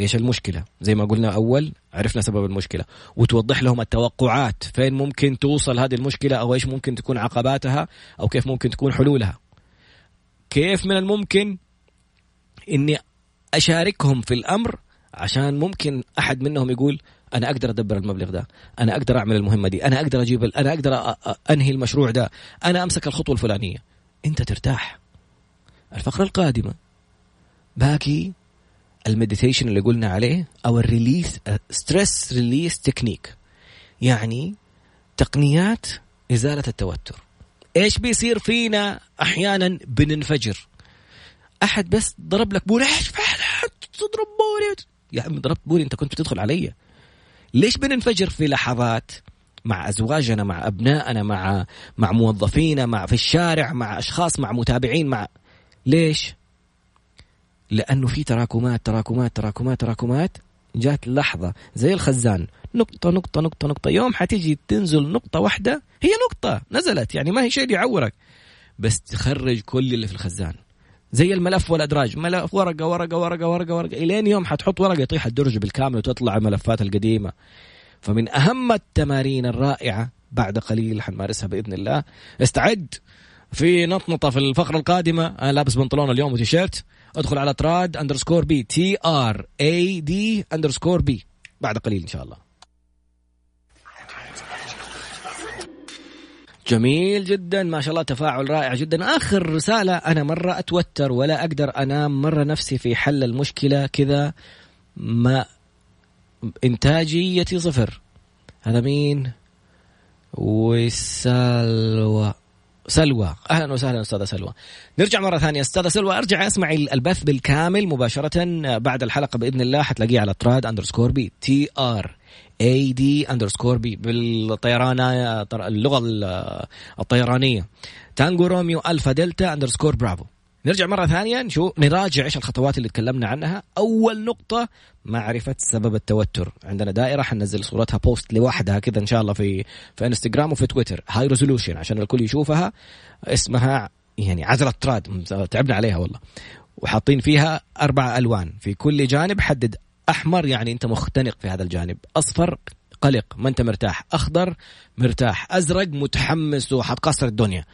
إيش المشكلة؟ زي ما قلنا أول عرفنا سبب المشكلة. وتوضح لهم التوقعات فين ممكن توصل هذه المشكلة أو إيش ممكن تكون عقباتها أو كيف ممكن تكون حلولها. كيف من الممكن إني أشاركهم في الأمر عشان ممكن أحد منهم يقول أنا أقدر أدبر المبلغ ده أنا أقدر أعمل المهمة دي أنا أقدر أجيب أنا أقدر أنهي المشروع ده أنا أمسك الخطوة الفلانية. أنت ترتاح. الفقرة القادمة. باقي ال meditation اللي قلنا عليه أو ال release stress release technique يعني تقنيات إزالة التوتر. إيش بيصير فينا أحيانا؟ بننفجر. أحد بس ضرب لك بوري إيش فعلا؟ تضرب بوري. يا عم ضربت بوري أنت كنت بتدخل علي. ليش بننفجر في لحظات؟ مع أزواجنا مع أبنائنا مع مع موظفينا مع في الشارع مع أشخاص مع متابعين مع ليش؟ لأنه في تراكمات تراكمات تراكمات تراكمات. جات لحظة زي الخزان. نقطة نقطة نقطة نقطة. يوم حتيجي تنزل نقطة واحدة هي نقطة نزلت يعني ما هي شيء يعورك. بس تخرج كل اللي في الخزان. زي الملف والأدراج. ملف ورقة ورقة ورقة ورقة ورقة. إلين يوم حتحط ورقة يطيح الدرج بالكامل وتطلع الملفات القديمة. فمن أهم التمارين الرائعة بعد قليل حنمارسها بإذن الله استعد. في نطنطة في الفقرة القادمة أنا لابس بنطلون اليوم وتيشيرت. ادخل على تراد underscore B. T R A D underscore B. بعد قليل إن شاء الله. جميل جدا. ما شاء الله. تفاعل رائع جدا. آخر رسالة. أنا مرة أتوتر ولا أقدر أنام. مرة نفسي في حل المشكلة. كذا. ما. إنتاجيتي صفر. هذا مين؟ وسالوى سلوى. أهلا وسهلا أستاذة سلوى. نرجع مرة ثانية. أستاذة سلوى أرجع اسمعي البث بالكامل مباشرة بعد الحلقة بإذن الله. حتلاقيه على تراد underscore B T R A D underscore B بالطيران اللغة الطيرانية. Tango Romeo Alpha Delta underscore Bravo. نرجع مرة ثانية نشوف نراجع إيش الخطوات اللي تكلمنا عنها، أول نقطة معرفة سبب التوتر، عندنا دائرة حننزل صورتها post لوحدها كذا إن شاء الله في في انستغرام وفي تويتر، high resolution عشان الكل يشوفها. اسمها يعني عجلة تراد. تعبنا عليها والله. وحاطين فيها أربع ألوان، في كل جانب حدد أحمر يعني أنت مختنق في هذا الجانب، أصفر قلق. ما أنت مرتاح، أخضر مرتاح، أزرق متحمس وحتكسر الدنيا.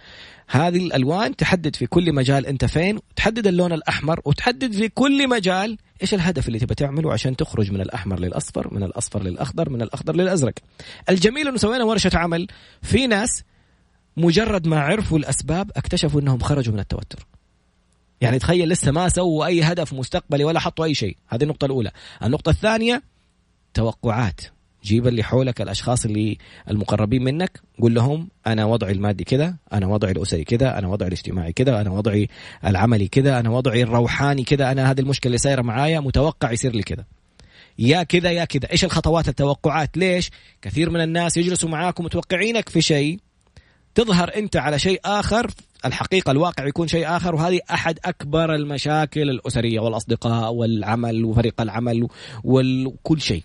هذه الألوان تحدد في كل مجال أنت فين تحدد اللون الأحمر وتحدد في كل مجال إيش الهدف اللي تبى تعمله عشان تخرج من الأحمر للأصفر من الأصفر للأخضر من الأخضر للأزرق. الجميل أنه سوينا ورشة عمل في ناس مجرد ما عرفوا الأسباب اكتشفوا أنهم خرجوا من التوتر. يعني تخيل لسه ما سووا أي هدف مستقبلي ولا حطوا أي شيء. هذه النقطة الأولى. النقطة الثانية توقعات. جيب اللي حولك الأشخاص اللي المقربين منك قول لهم أنا وضعي المادي كذا أنا وضعي الأسري كذا أنا وضعي الاجتماعي كذا أنا وضعي العملي كذا أنا وضعي الروحاني كذا أنا هذه المشكلة اللي صايره معايا متوقع يصير لي كذا يا كذا يا كذا إيش الخطوات التوقعات؟ ليش؟ كثير من الناس يجلسوا معاك متوقعينك في شيء تظهر أنت على شيء آخر الحقيقة الواقع يكون شيء آخر وهذه أحد أكبر المشاكل الأسرية والأصدقاء والعمل وفريق العمل وكل شيء.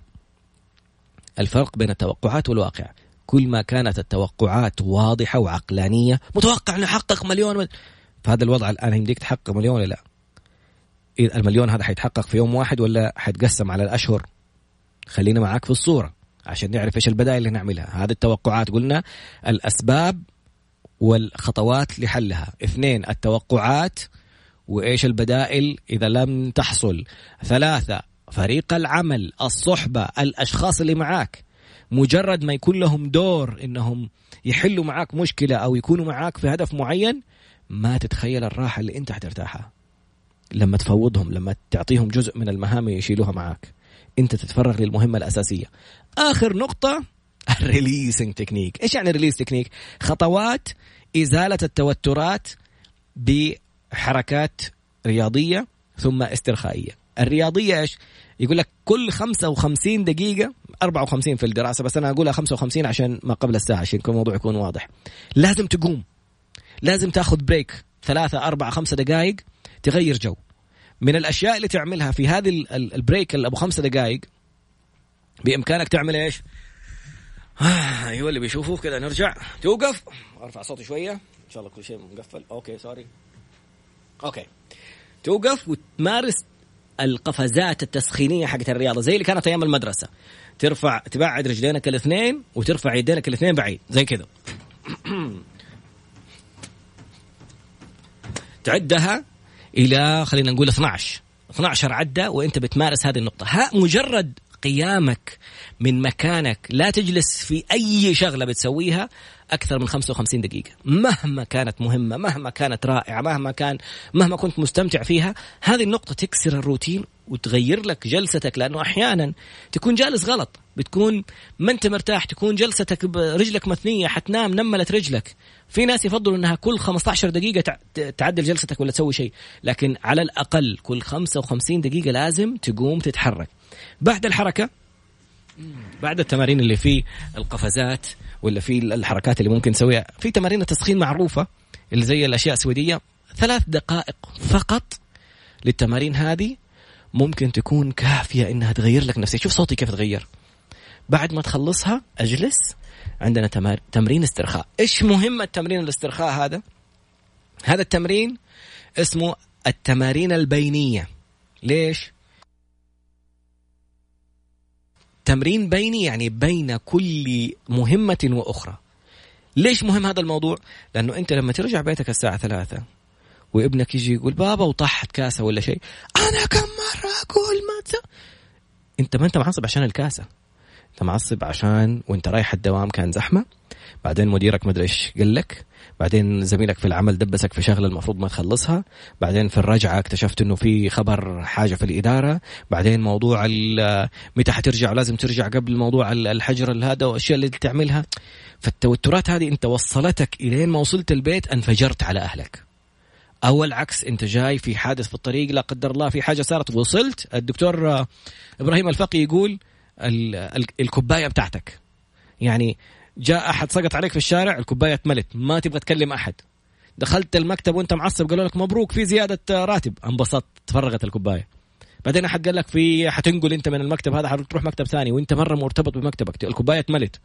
الفرق بين التوقعات والواقع. كل ما كانت التوقعات واضحة وعقلانية متوقع نحقق مليون في هذا الوضع الآن يمديك تحقق مليون ولا لا؟ المليون هذا حيتحقق في يوم واحد ولا حيتقسم على الأشهر؟ خلينا معاك في الصورة عشان نعرف إيش البدائل اللي نعملها. هذه التوقعات قلنا الأسباب والخطوات لحلها. اثنين التوقعات وإيش البدائل إذا لم تحصل. ثلاثة فريق العمل الصحبة الأشخاص اللي معاك. مجرد ما يكون لهم دور إنهم يحلوا معاك مشكلة أو يكونوا معاك في هدف معين ما تتخيل الراحة اللي أنت حترتاحها. لما تفوضهم لما تعطيهم جزء من المهام يشيلوها معاك. أنت تتفرغ للمهمة الأساسية. آخر نقطة ال releasing technique. إيش يعني release technique؟ خطوات إزالة التوترات بحركات رياضية ثم استرخائية. الرياضية إيش؟ يقول لك كل 55 دقيقة 54 في الدراسة بس أنا أقولها 55 عشان ما قبل الساعة عشان الموضوع يكون واضح. لازم تقوم. لازم تاخذ break ثلاثة أربعة خمسة دقائق تغير جو. من الأشياء اللي تعملها في هذه ال break اللي أبو خمسة دقائق بإمكانك تعمل إيش؟ آه أيوة اللي بيشوفوه كذا نرجع. توقف. أرفع صوتي شوية. إن شاء الله كل شيء مقفل. okay sorry. okay. توقف وتمارس القفزات التسخينية حقت الرياضة زي اللي كانت أيام المدرسة. ترفع تبعد رجلينك الاثنين وترفع يدينك الاثنين بعيد زي كذا. تعدها إلى خلينا نقول 12 12 عده وأنت بتمارس هذه النقطة. ها مجرد قيامك من مكانك لا تجلس في أي شغلة بتسويها أكثر من 55 دقيقة. مهما كانت مهمة مهما كانت رائعة مهما كان مهما كنت مستمتع فيها هذه النقطة تكسر الروتين وتغير لك جلستك لأنه أحيانا تكون جالس غلط. بتكون ما أنت مرتاح تكون جلستك رجلك مثنية حتنام نملت رجلك. في ناس يفضلوا إنها كل 15 دقيقة تعدل جلستك ولا تسوي شيء. لكن على الأقل كل 55 دقيقة لازم تقوم تتحرك. بعد الحركة بعد التمارين اللي فيه القفزات ولا في الحركات اللي ممكن تسويها في تمارين التسخين معروفة اللي زي الأشياء السويدية. ثلاث دقائق فقط للتمارين هذه ممكن تكون كافية إنها تغير لك نفسيتك شوف صوتي كيف تغير. بعد ما تخلصها أجلس عندنا تمرين استرخاء. إيش مهمه تمرين الاسترخاء هذا؟ هذا التمرين اسمه التمارين البينية. ليش؟ تمرين بيني يعني بين كل مهمة وأخرى. ليش مهم هذا الموضوع؟ لأنه أنت لما ترجع بيتك الساعة ثلاثة وابنك يجي يقول بابا وطحت كاسة ولا شيء أنا كم مرة أقول ما أنت ما أنت معصب عشان الكاسة. أنت معصب عشان وأنت رايح الدوام كان زحمة بعدين مديرك مدري إيش قال لك. بعدين زميلك في العمل دبسك في شغلة المفروض ما تخلصها. بعدين في الرجعة اكتشفت إنه في خبر حاجة في الإدارة. بعدين موضوع متى حترجع ولازم ترجع قبل موضوع الحجر هذا والأشياء اللي تعملها. فالتوترات هذه أنت وصلتك إلين ما وصلت البيت أنفجرت على أهلك. أو العكس أنت جاي في حادث في الطريق لا قدر الله في حاجة صارت وصلت. الدكتور إبراهيم الفقي يقول الكوباية بتاعتك. يعني جاء أحد سقط عليك في الشارع الكوباية اتملت ما تبغى تكلم أحد. دخلت المكتب وأنت معصب قالوا لك مبروك في زيادة راتب. انبسطت تفرغت الكوباية. بعدين أحد قال لك في حتنقل أنت من المكتب هذا حتروح مكتب ثاني وأنت مرة مرتبط بمكتبك الكوباية اتملت.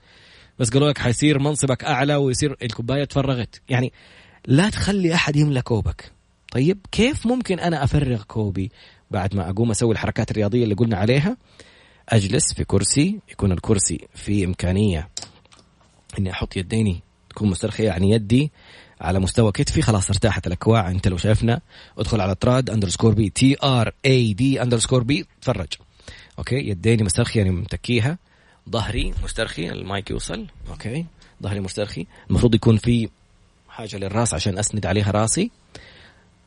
بس قالوا لك حيصير منصبك أعلى ويصير الكوباية تفرغت. يعني لا تخلي أحد يملى كوبك. طيب كيف ممكن أنا أفرغ كوبي بعد ما أقوم أسوي الحركات الرياضية اللي قلنا عليها؟ أجلس في كرسي يكون الكرسي في إمكانية. إني أحط يديني تكون مسترخية يعني يدي على مستوى كتفي خلاص ارتاحت الأكواع. أنت لو شايفنا ادخل على تراد underscore B T R A D underscore B تفرج okay؟ يديني مسترخيه يعني متكيها. ظهري مسترخي المايك يوصل. okay؟ ظهري مسترخي. المفروض يكون في حاجة للراس عشان أسند عليها راسي.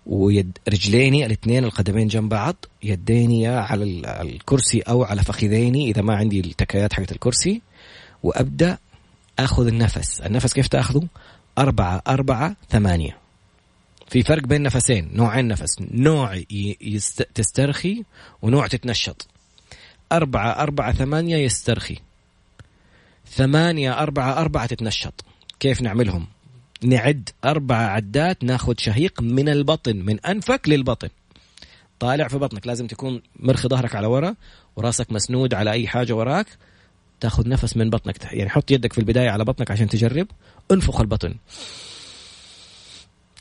ويد رجليني الاثنين القدمين جنب بعض. يديني على الكرسي أو على فخذيني إذا ما عندي التكايات حقت الكرسي. وأبدأ أخذ النفس. النفس كيف تأخذه؟ أربعة أربعة ثمانية. في فرق بين نفسين نوعين نفس. نوع يست... تسترخي ونوع تتنشط. أربعة أربعة ثمانية يسترخي. ثمانية أربعة أربعة تتنشط. كيف نعملهم؟ نعد أربع عدات ناخذ شهيق من البطن من أنفك للبطن. طالع في بطنك لازم تكون مرخي ظهرك على ورا وراسك مسنود على أي حاجة وراك. تاخذ نفس من بطنك يعني حط يدك في البداية على بطنك عشان تجرب انفخ البطن.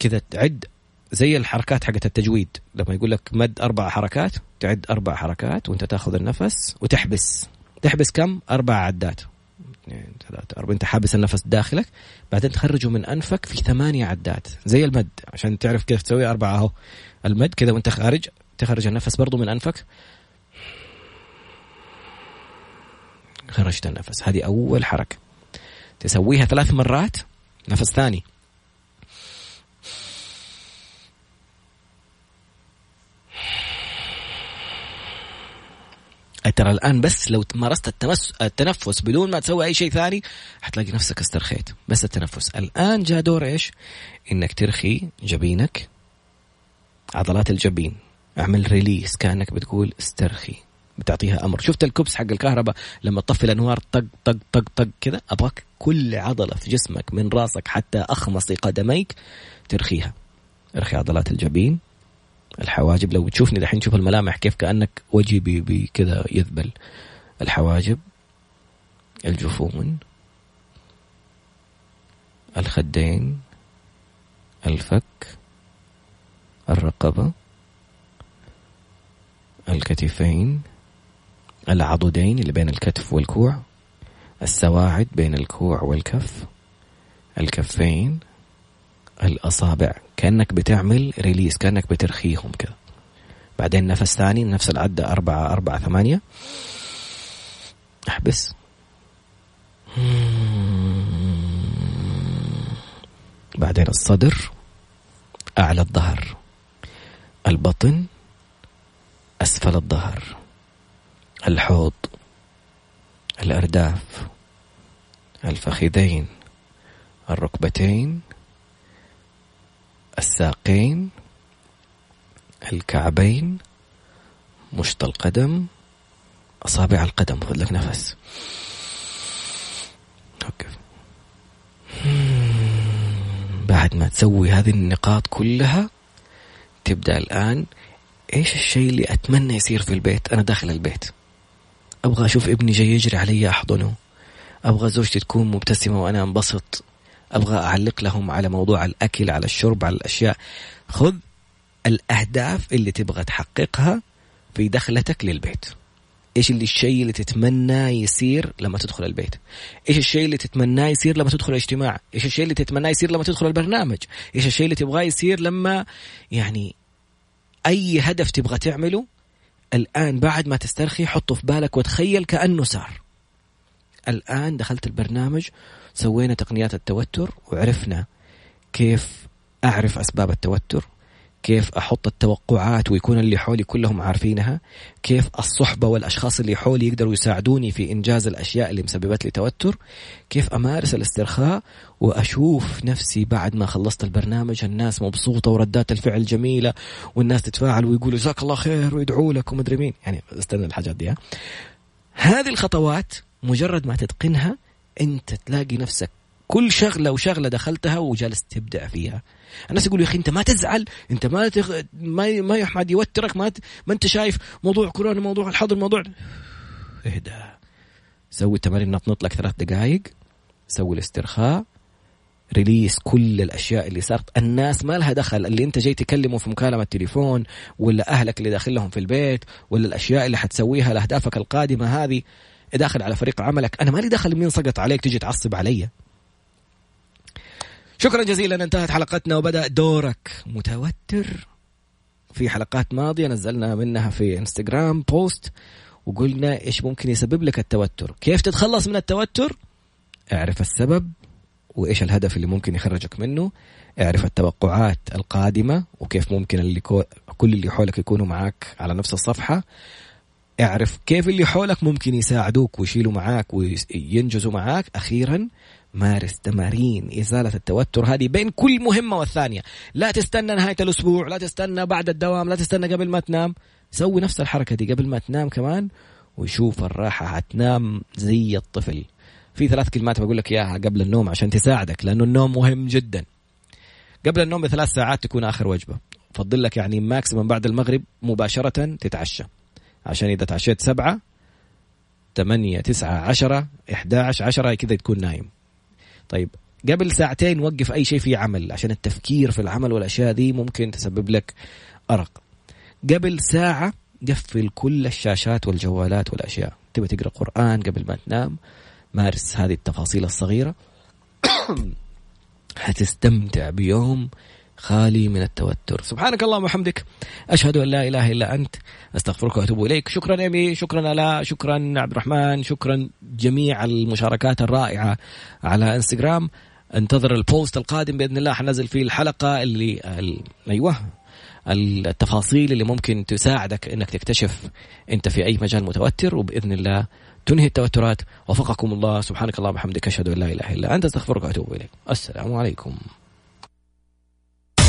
كذا تعد زي الحركات حقت التجويد. لما يقول لك مد أربع حركات تعد أربع حركات وانت تاخذ النفس وتحبس. تحبس كم؟ أربع عدات. اثنين ثلاثة أربعة أنت حابس النفس داخلك بعدين تخرجه من أنفك في ثمانية عدات. زي المد عشان تعرف كيف تسوي أربعة أهو. المد كذا وأنت خارج تخرج النفس برضو من أنفك. خرجت النفس. هذه أول حركة. تسويها ثلاث مرات نفس ثاني. ترى الآن بس لو مارست التمس التنفس بدون ما تسوي أي شيء ثاني حتلاقي نفسك استرخيت. بس التنفس. الآن جاء دور إيش؟ إنك ترخي جبينك. عضلات الجبين. اعمل release كأنك بتقول استرخي. بتعطيها أمر. شفت الكبس حق الكهرباء لما تطفي الأنوار طق طق طق طق كذا ابغاك كل عضلة في جسمك من راسك حتى أخمص قدميك ترخيها. ارخي عضلات الجبين الحواجب. لو تشوفني دحين تشوف الملامح كيف كأنك وجهي بي بي كذا يذبل. الحواجب الجفون الخدين الفك الرقبة الكتفين العضدين اللي بين الكتف والكوع السواعد بين الكوع والكف الكفين الأصابع كأنك بتعمل ريليس كأنك بترخيهم كذا بعدين نفس ثاني نفس العدة أربعة أربعة ثمانية. احبس. بعدين الصدر أعلى الظهر. البطن أسفل الظهر. الحوض الأرداف الفخذين الركبتين الساقين الكعبين مشط القدم أصابع القدم خذ لك نفس. وقف بعد ما تسوي هذه النقاط كلها تبدأ الآن إيش الشيء اللي أتمنى يصير في البيت؟ أنا داخل البيت. أبغى أشوف ابني جاي يجري علي أحضنه. أبغى زوجتي تكون مبتسمة وأنا أنبسط. أبغى أعلق لهم على موضوع الأكل على الشرب على الأشياء. خذ الأهداف اللي تبغى تحققها في دخلتك للبيت. إيش اللي الشيء اللي تتمناه يصير لما تدخل البيت؟ إيش الشيء اللي تتمناه يصير لما تدخل الاجتماع؟ إيش الشيء اللي تتمناه يصير لما تدخل البرنامج؟ إيش الشيء اللي تبغاه يصير لما يعني أي هدف تبغى تعمله الآن بعد ما تسترخي حطه في بالك وتخيل كأنه صار. الآن دخلت البرنامج سوينا تقنيات التوتر وعرفنا كيف أعرف أسباب التوتر. كيف أحط التوقعات ويكون اللي حولي كلهم عارفينها؟ كيف الصحبة والأشخاص اللي حولي يقدروا يساعدوني في إنجاز الأشياء اللي مسببت لي توتر؟ كيف أمارس الاسترخاء وأشوف نفسي بعد ما خلصت البرنامج؟ الناس مبسوطة وردات الفعل جميلة والناس تتفاعل ويقولوا جزاك الله خير ويدعوا لك ومدري مين. يعني استنى الحاجات دي هذه الخطوات مجرد ما تتقنها أنت تلاقي نفسك كل شغلة وشغلة دخلتها وجالس تبدع فيها. الناس يقولوا يا أخي أنت ما تزعل أنت ما تغ... ما ما يحمد يوترك ما ت... ما أنت شايف موضوع كورونا موضوع الحظر موضوع اهدى. سوي التمارين نطنط لك ثلاث دقائق سوي الاسترخاء ريليس كل الأشياء اللي صارت. الناس ما لها دخل اللي أنت جاي تكلمه في مكالمة تليفون ولا أهلك اللي داخل لهم في البيت ولا الأشياء اللي حتسويها لأهدافك القادمة هذه داخل على فريق عملك. أنا مالي دخل مين سقط عليك تجي تعصب علي. شكرا جزيلا انتهت حلقتنا وبدأ دورك. متوتر. في حلقات ماضية نزلنا منها في انستغرام بوست وقلنا إيش ممكن يسبب لك التوتر. كيف تتخلص من التوتر؟ اعرف السبب وإيش الهدف اللي ممكن يخرجك منه. اعرف التوقعات القادمة وكيف ممكن اللي كل اللي حولك يكونوا معك على نفس الصفحة. اعرف كيف اللي حولك ممكن يساعدوك ويشيلوا معاك وينجزوا معاك. أخيرا مارس تمارين إزالة التوتر هذه بين كل مهمة والثانية. لا تستنى نهاية الأسبوع لا تستنى بعد الدوام لا تستنى قبل ما تنام. سوي نفس الحركة دي قبل ما تنام كمان وشوف الراحة حتنام زي الطفل. في ثلاث كلمات بقول لك إياها قبل النوم عشان تساعدك لأنه النوم مهم جدا. قبل النوم بثلاث ساعات تكون آخر وجبة. فضل لك يعني ماكسيمم بعد المغرب مباشرة تتعشى. عشان إذا تعشيت سبعة 8 9 10 11 10 كذا تكون نايم. طيب قبل ساعتين وقف أي شيء في عمل عشان التفكير في العمل والأشياء دي ممكن تسبب لك أرق. قبل ساعة قفل كل الشاشات والجوالات والأشياء. تبي تقرأ قرآن قبل ما تنام مارس هذه التفاصيل الصغيرة. حتستمتع بيوم خالي من التوتر. سبحانك اللهم وبحمدك. أشهد أن لا إله إلا أنت. أستغفرك وأتوب إليك. شكرا أمي شكرا ألا شكرا عبد الرحمن شكرا جميع المشاركات الرائعة على إنستغرام. انتظر البوست القادم بإذن الله. حنزل فيه الحلقة اللي أيوه التفاصيل اللي ممكن تساعدك إنك تكتشف أنت في أي مجال متوتر. وبإذن الله تنهي التوترات. وفقكم الله. سبحانك اللهم وبحمدك. أشهد أن لا إله إلا أنت. أستغفرك وأتوب إليك. السلام عليكم.